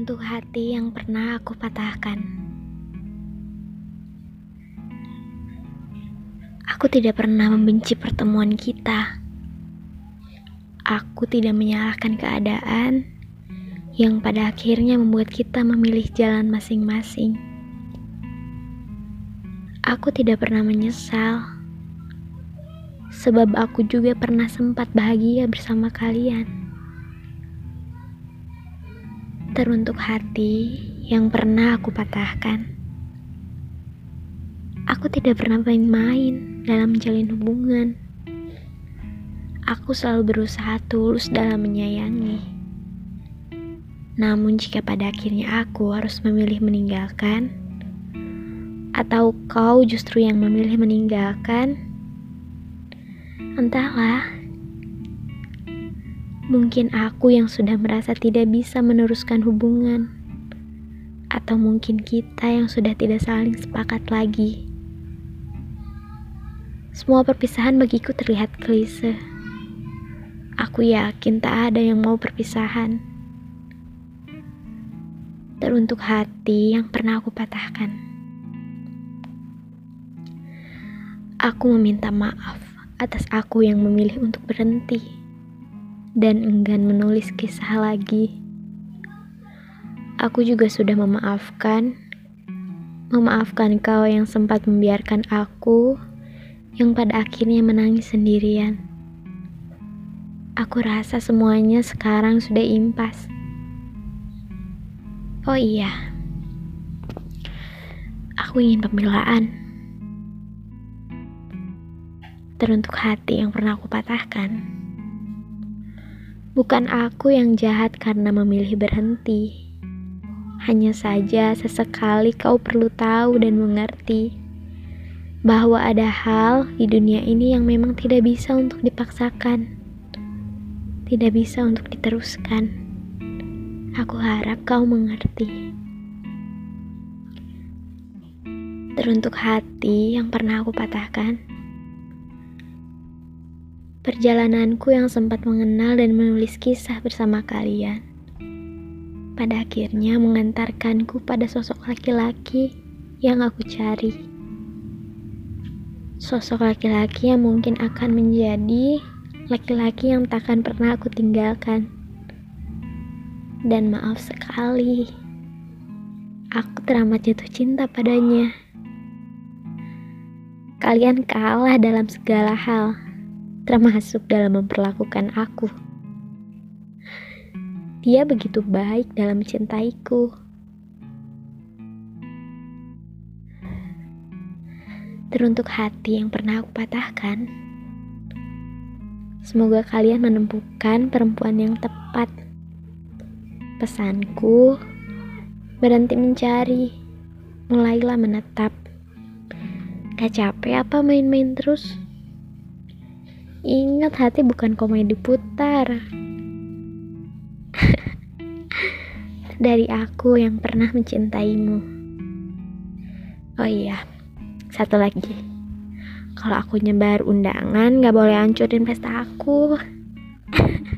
Teruntuk hati yang pernah aku patahkan. Aku tidak pernah membenci pertemuan kita. Aku tidak menyalahkan keadaan yang pada akhirnya membuat kita memilih jalan masing-masing. Aku tidak pernah menyesal, sebab aku juga pernah sempat bahagia bersama kalian teruntuk hati yang pernah aku patahkan. Aku tidak pernah main-main dalam menjalin hubungan. Aku selalu berusaha tulus dalam menyayangi. Namun jika pada akhirnya aku harus memilih meninggalkan, atau kau justru yang memilih meninggalkan, entahlah Mungkin aku yang sudah merasa tidak bisa meneruskan hubungan, atau mungkin kita yang sudah tidak saling sepakat lagi. Semua perpisahan bagiku terlihat klise. Aku yakin tak ada yang mau perpisahan. Teruntuk hati yang pernah aku patahkan. Aku meminta maaf atas aku yang memilih untuk berhenti dan enggan menulis kisah lagi. Aku juga sudah memaafkan, memaafkan kau yang sempat membiarkan aku yang pada akhirnya menangis sendirian. Aku rasa semuanya sekarang sudah impas. Oh iya, aku ingin pembelaan. Teruntuk hati yang pernah aku patahkan. Bukan aku yang jahat karena memilih berhenti. Hanya saja sesekali kau perlu tahu dan mengerti bahwa ada hal di dunia ini yang memang tidak bisa untuk dipaksakan. Tidak bisa untuk diteruskan. Aku harap kau mengerti. Teruntuk hati yang pernah aku patahkan, Perjalananku yang sempat mengenal dan menulis kisah bersama kalian, pada akhirnya mengantarkanku pada sosok laki-laki yang aku cari. Sosok laki-laki yang mungkin akan menjadi laki-laki yang takkan pernah aku tinggalkan. Dan maaf sekali, aku teramat jatuh cinta padanya. Kalian kalah dalam segala hal termasuk dalam memperlakukan aku. Dia begitu baik dalam mencintaiku. Teruntuk hati yang pernah aku patahkan, semoga kalian menemukan perempuan yang tepat. Pesanku, berhenti mencari, mulailah menetap. Gak capek apa main-main terus? Ingat hati bukan komedi putar. Dari aku yang pernah mencintaimu. Oh iya, satu lagi. Kalau aku nyebar undangan, gak boleh hancurin pesta aku.